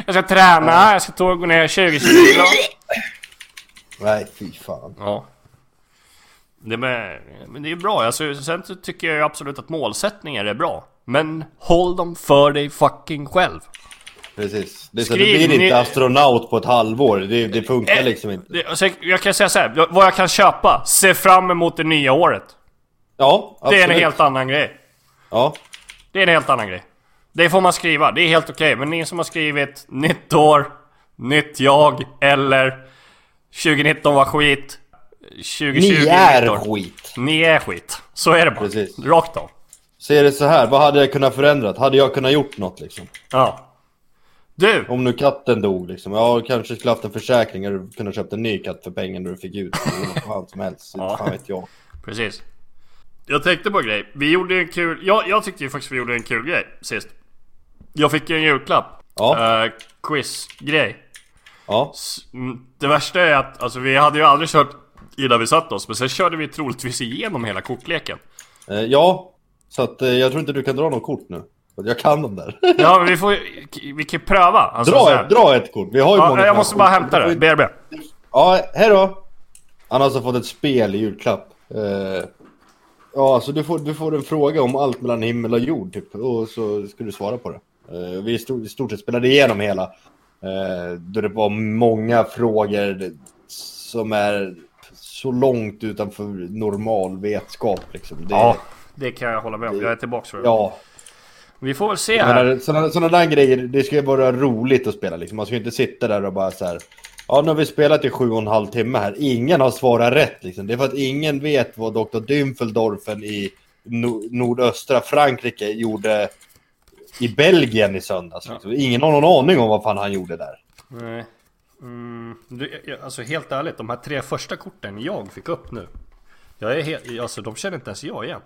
jag ska träna, jag ska gå ner 20 kilo. Nej, fy fan. Ja. Det med, men det är bra. Alltså, sen tycker jag absolut att målsättningar är bra. Men håll dem för dig fucking själv. Precis. Det är så, Skriv du blir ner- inte astronaut på ett halvår. Det, det funkar Eh, liksom inte. Det, alltså, jag kan säga så här, vad jag kan köpa. Se fram emot det nya året. Ja, absolut. Det är en helt annan grej. Ja, Det är en helt annan grej. Det får man skriva, det är helt okej. Men ni som har skrivit nytt år, nytt jag eller 2019 var skit. 2020 ni är år. skit. Ni är skit. Så är det bara. Precis. Rakt av. Så är det så här, vad hade jag kunnat förändrat? Hade jag kunnat gjort något liksom? Ja. Du! Om nu katten dog liksom. Ja, kanske skulle haft en försäkring eller kunnat köpt en ny katt för pengen du fick ut. Vad som helst. Ja. Fan vet jag. Precis. Jag tänkte på en grej. Vi gjorde en kul... Jag, jag tyckte ju faktiskt vi gjorde en kul grej sist. Jag fick ju en julklapp. Ja. Uh, Quiz-grej. Ja, mm, Det värsta är att alltså, vi hade ju aldrig kört innan vi satt oss. Men sen körde vi troligtvis igenom hela kortleken. eh, ja. Så att eh, jag tror inte du kan dra något kort nu. Jag kan dem där. Ja men vi får Vi kan pröva. Alltså, så dra, ett, dra ett kort. Vi har ju många Ja, jag måste bara hämta det. BRB. Ja, hej då. Han har alltså fått ett spel i julklapp. Eh, ja, alltså du får, du får en fråga om allt mellan himmel och jord typ. Och så ska du svara på det. Eh, vi i stort sett spelade igenom hela. Eh, då det var många frågor som är så långt utanför normal vetskap liksom. Det, Ja, det kan jag hålla med om. Jag är tillbaka för det. ja. Vi får väl se här. Sådana, sådana där grejer, det ska ju vara roligt att spela liksom. Man ska ju inte sitta där och bara så här. Ja, nu har vi spelat i sju och en halv timme här. Ingen har svarat rätt liksom. Det är för att ingen vet vad Dr. Dümfeldorfen i no- nordöstra Frankrike gjorde i Belgien i söndags. Liksom. Ingen har någon aning om vad fan han gjorde där. Nej. Mm, du, alltså helt ärligt, de här tre första korten jag fick upp nu. Jag är helt, alltså de känner inte ens jag igen.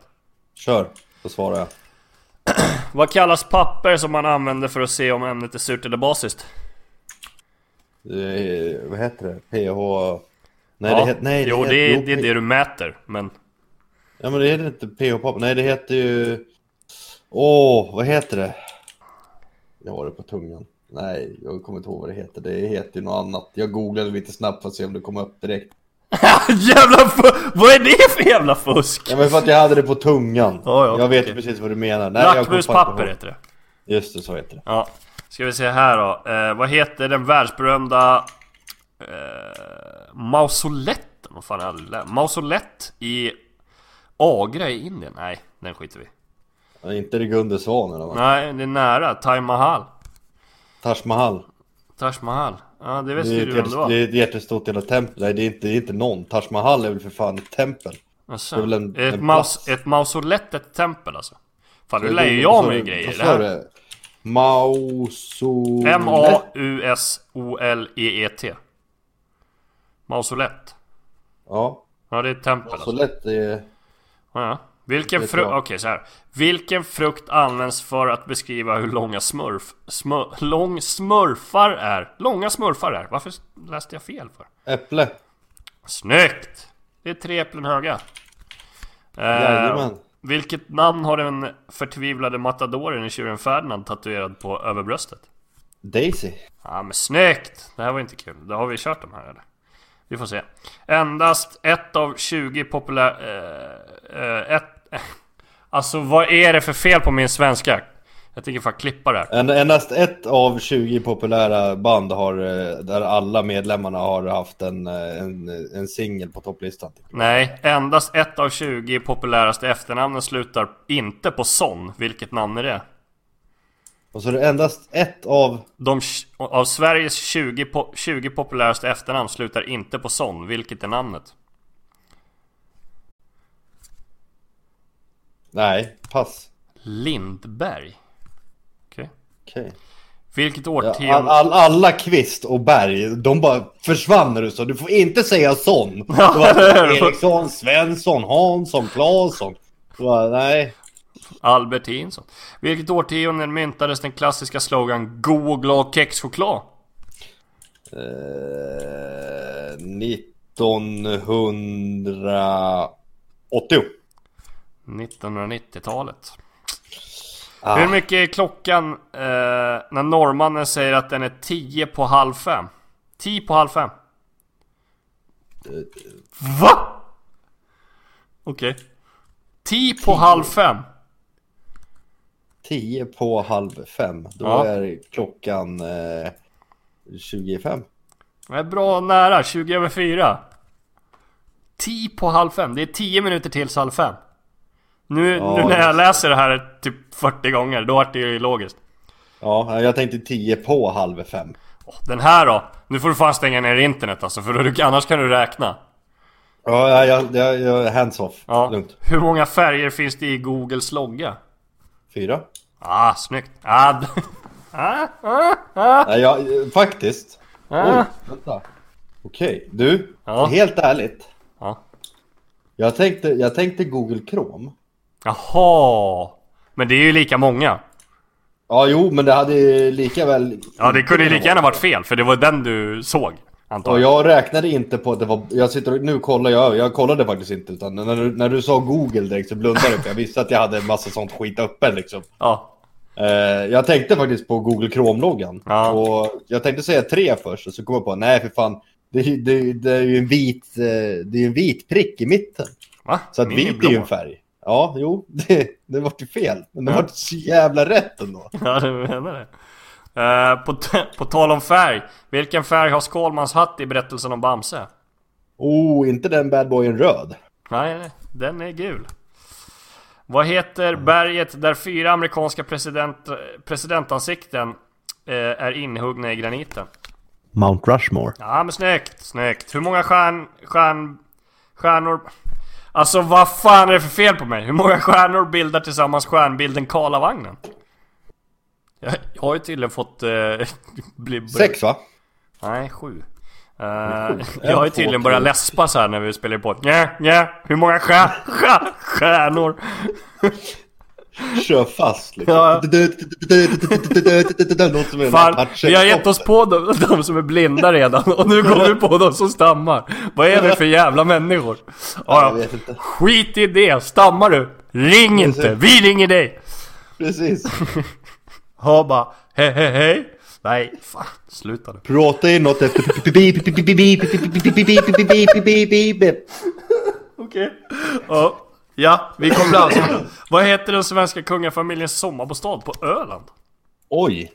Kör, så svarar jag. Vad kallas papper som man använder för att se om ämnet är surt eller basiskt? Det är, vad heter det? PH... Nej, Ja, det heter... Nej, jo, heter, det är, det är det du mäter, men... Ja, men det heter inte PH-pop. Nej, det heter ju... Åh, vad heter det? Jag har det på tungan. Nej, jag kommer inte ihåg vad det heter. Det heter ju något annat. Jag googlade lite snabbt för att se om det kom upp direkt. jävla Vad är det för jävla fusk? Ja, men för att jag hade det på tungan. Ja, ja, jag vet okej. precis vad du menar. Nej, Lackmuspapper heter det. Just det, så heter det. Ja, ska vi se här då. Eh, vad heter den världsberömda eh, mausoletten? Vad fan är det? Mausolett i Agra i Indien? Nej, den skiter vi. Ja, inte det Gunde Svan eller vad? Nej, det är nära. Taj Mahal. Taj Mahal. Taj Mahal. Ja, det visste Det är, du vem det var. det är ett jättestort jävla tempel. Nej, det är, inte, det är inte någon. Taj Mahal är väl för fan ett tempel. Asså. det är väl en- ett, en maus, ett mausolett, ett tempel alltså. Fan, nu lär ju jag mig grejer. Vad Det sa här. du? Mausolett? M-A-U-S-O-L-E-E-T. Mausolett. Ja, Ja, det är ett tempel alltså. mausolett är... Ja, ja. Vilken frukt... Okej, så här. Vilken frukt används för att beskriva hur långa smurf... Smör, lång smurfar är? Långa smurfar är. Varför läste jag fel för? Äpple. Snyggt! Det är tre äpplen höga. Eh, Jajamän. vilket namn har den förtvivlade matadoren i tjuren Ferdinand tatuerad på överbröstet? Daisy. Ja men snyggt! Det här var inte kul. Då har vi kört de här eller? Vi får se. Endast ett av 20 populär... Eh, eh, ett... Alltså vad är det för fel på min svenska? Jag tänker fan klippa det här. En, endast ett av 20 populära band har, eh, där alla medlemmarna har haft en, eh, en, en singel på topplistan. Nej, endast ett av 20 populäraste efternamnen slutar inte på son. Vilket namn är det? Och så är det endast ett av... De, av Sveriges 20, po 20 populäraste efternamn slutar inte på son. Vilket är namnet? Nej, pass. Lindberg. Okej. Okej. Vilket Ja, årtionde... all, all, alla Kvist och Berg, de bara försvann när du sa du får inte säga sån. Eriksson, Svensson, Hansson, Claesson. Nej. Albertinsson. Vilket årtionde myntades den klassiska slogan God och glad kexchoklad? Eh, 1980. 1990-talet. Ah, Hur mycket är klockan eh, när norrmannen säger att den är 10 på halv fem? 10 på halv fem. Va? Okej. 10 på halv fem. 10 på halv fem. Då Ja. är klockan eh, 25. Det är bra nära, 20 över 4. 10 på halv fem, det är 10 minuter tills halv fem. Nu, Ja, nu när jag läser det här typ 40 gånger, då vart det ju logiskt. Ja, jag tänkte 10 på halv fem. Åh, Den här då? Nu får du fan stänga ner internet alltså, för du, annars kan du räkna. Ja, jag, jag, jag, hands off. Ja. Lugnt. Hur många färger finns det i Googles logga? Fyra. Ah, snyggt. Ah, ah, ah, ah. Eh, faktiskt. Ah. Oj, vänta. Okej, du. Ja. Helt ärligt. Ja. Jag tänkte, jag tänkte Google Chrome. Jaha. Men det är ju lika många. Ja, jo, men det hade ju lika väl... Ja, det kunde ju lika gärna varit fel, för det var den du såg. Antar Och jag. räknade inte på att det var... Jag sitter och, nu kollar jag, jag kollade faktiskt inte utan när du, när du sa Google direkt så blundade jag för jag visste att jag hade en massa sånt skit öppen liksom. Ja. Eh, jag tänkte faktiskt på Google Chrome-loggan. Ja. Och jag tänkte säga tre först och så kom jag på, nej för fan. Det, är- det, det är ju en vit, eh, det är en vit prick i mitten. Va? Så att Min vit är ju en färg. Ja, jo, det, det vart ju fel. Men det Ja. vart så jävla rätt ändå. Ja, du menar det. Eh, på, på tal om färg. Vilken färg har Skålmans hatt i berättelsen om Bamse? Oh, inte den bad boyen röd. Nej, nej, den är gul. Vad heter berget där fyra amerikanska president, presidentansikten eh, är inhuggna i graniten? Mount Rushmore. Ja men snyggt, snyggt. Hur många stjärn, stjärn, stjärnor... Alltså vad fan är det för fel på mig? Hur många stjärnor bildar tillsammans stjärnbilden Karlavagnen? Jag, jag har ju tydligen fått... Eh, bli, Sex va? Nej, sju. En, jag har ju tydligen börjat läspa så här när vi spelar på. Nja, nja, hur många stjär, stjär, stjärnor? Kör fast liksom. Ja. Något som är Fan, vi har gett oss på de, de som är blinda redan och nu går vi på de som stammar. Vad är det för jävla människor? Ja, skit i det, stammar du? Ring inte, vi ringer dig! Precis. Ha bara, hej hej hej. Nej, fan, sluta nu. Prata in något efter... Okej. Ja. Ja, vi kommer alltså. Vad heter den svenska kungafamiljens sommarbostad på Öland? Oj.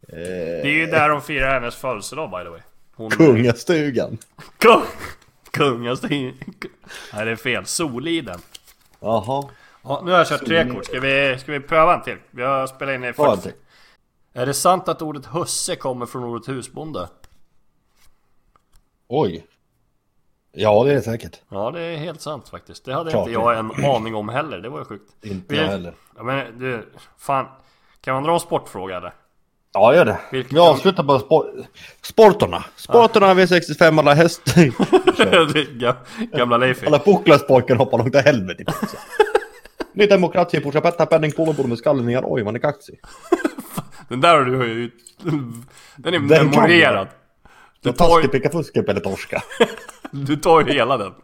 Det är ju där de firar hennes födelsedag by the way. Hon... Kungastugan. Kung... Kungastig... Nej det är fel. Soliden. Jaha. Ja, nu har jag kört tre kort. Ska vi, ska vi pröva en till? Vi har spelat in i Ta en 40. till. Är det sant att ordet husse kommer från ordet husbonde? Oj. Ja, det är det säkert. Ja, det är helt sant faktiskt. Det hade Klart inte jag en aning om heller. Det var ju sjukt. Inte jag heller. Ja, men du, fan. Kan man dra en sportfråga eller? Ja, gör det. Vilket- Vi avslutar på spor- sporterna. Sporterna V65 alla hästar. Gamla Leif. alla Pucklarspojken hoppar långt åt helvete. Ny demokrati pushar Petter Penning Polebol med skallen ner. Oj, man är kaxig. Den där har du ju... Den är Den memorerad. Du tar, ju- picka eller torska. du tar ju hela den.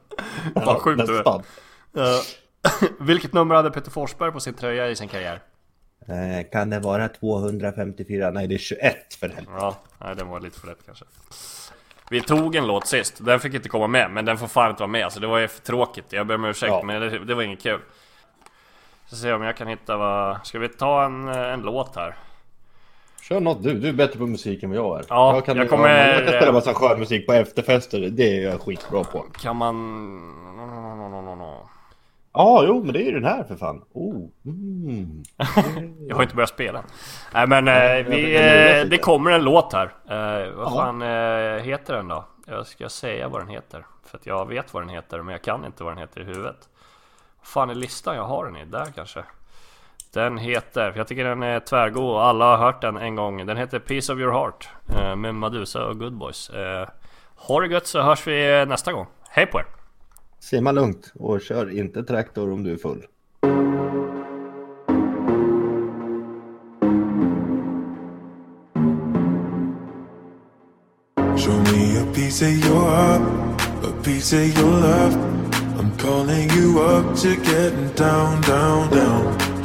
Vad sjukt du är. Ja. Vilket nummer hade Peter Forsberg på sin tröja i sin karriär? Eh, kan det vara 254? Nej, det är 21 för helvete. Ja, nej den var lite för lätt kanske. Vi tog en låt sist, den fick inte komma med, men den får fan inte vara med. Alltså det var ju för tråkigt. Jag ber om ursäkt, Ja. men det, det var inget kul. Ska se om jag kan hitta vad... Ska vi ta en, eh, en låt här? Kör något du, du är bättre på musik än vad jag är. Ja, jag, kan, jag kommer- jag kan spela massa skön musik på efterfester, det är jag skitbra på. Kan man... No, no, no, no, no. Ja, jo, men det är ju den här för fan. Oh, mm. Jag har inte börjat spela. Nej men eh, vi, eh, det kommer en låt här. Eh, vad Ja. fan eh, heter den då? Jag ska säga vad den heter. För att jag vet vad den heter, men jag kan inte vad den heter i huvudet. Vad fan är listan jag har den i? Där kanske? Den heter, för jag tycker den är tvärgod och alla har hört den en gång. Den heter Piece of your heart eh, med Madusa och Good Boys. Eh, ha det gött så hörs vi nästa gång. Hej på er! Simma lugnt och kör inte traktor om du är full. Show me a piece of your heart, a piece of your love. I'm calling you up to getting down, down, down.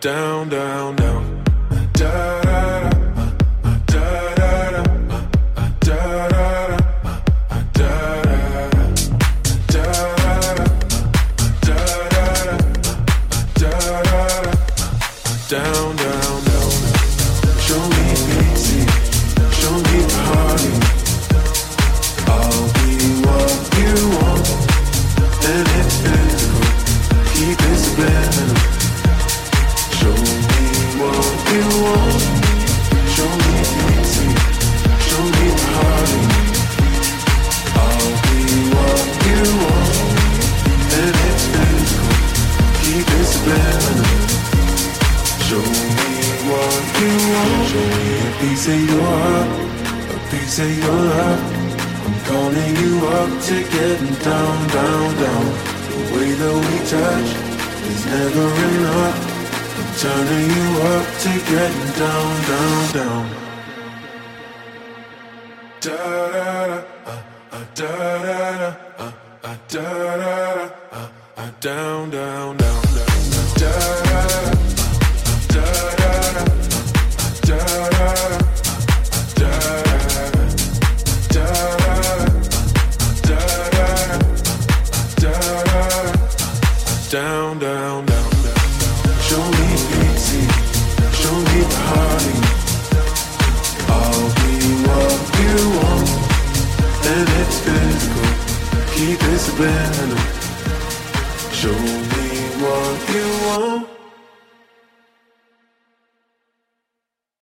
down, down, down. Uh, da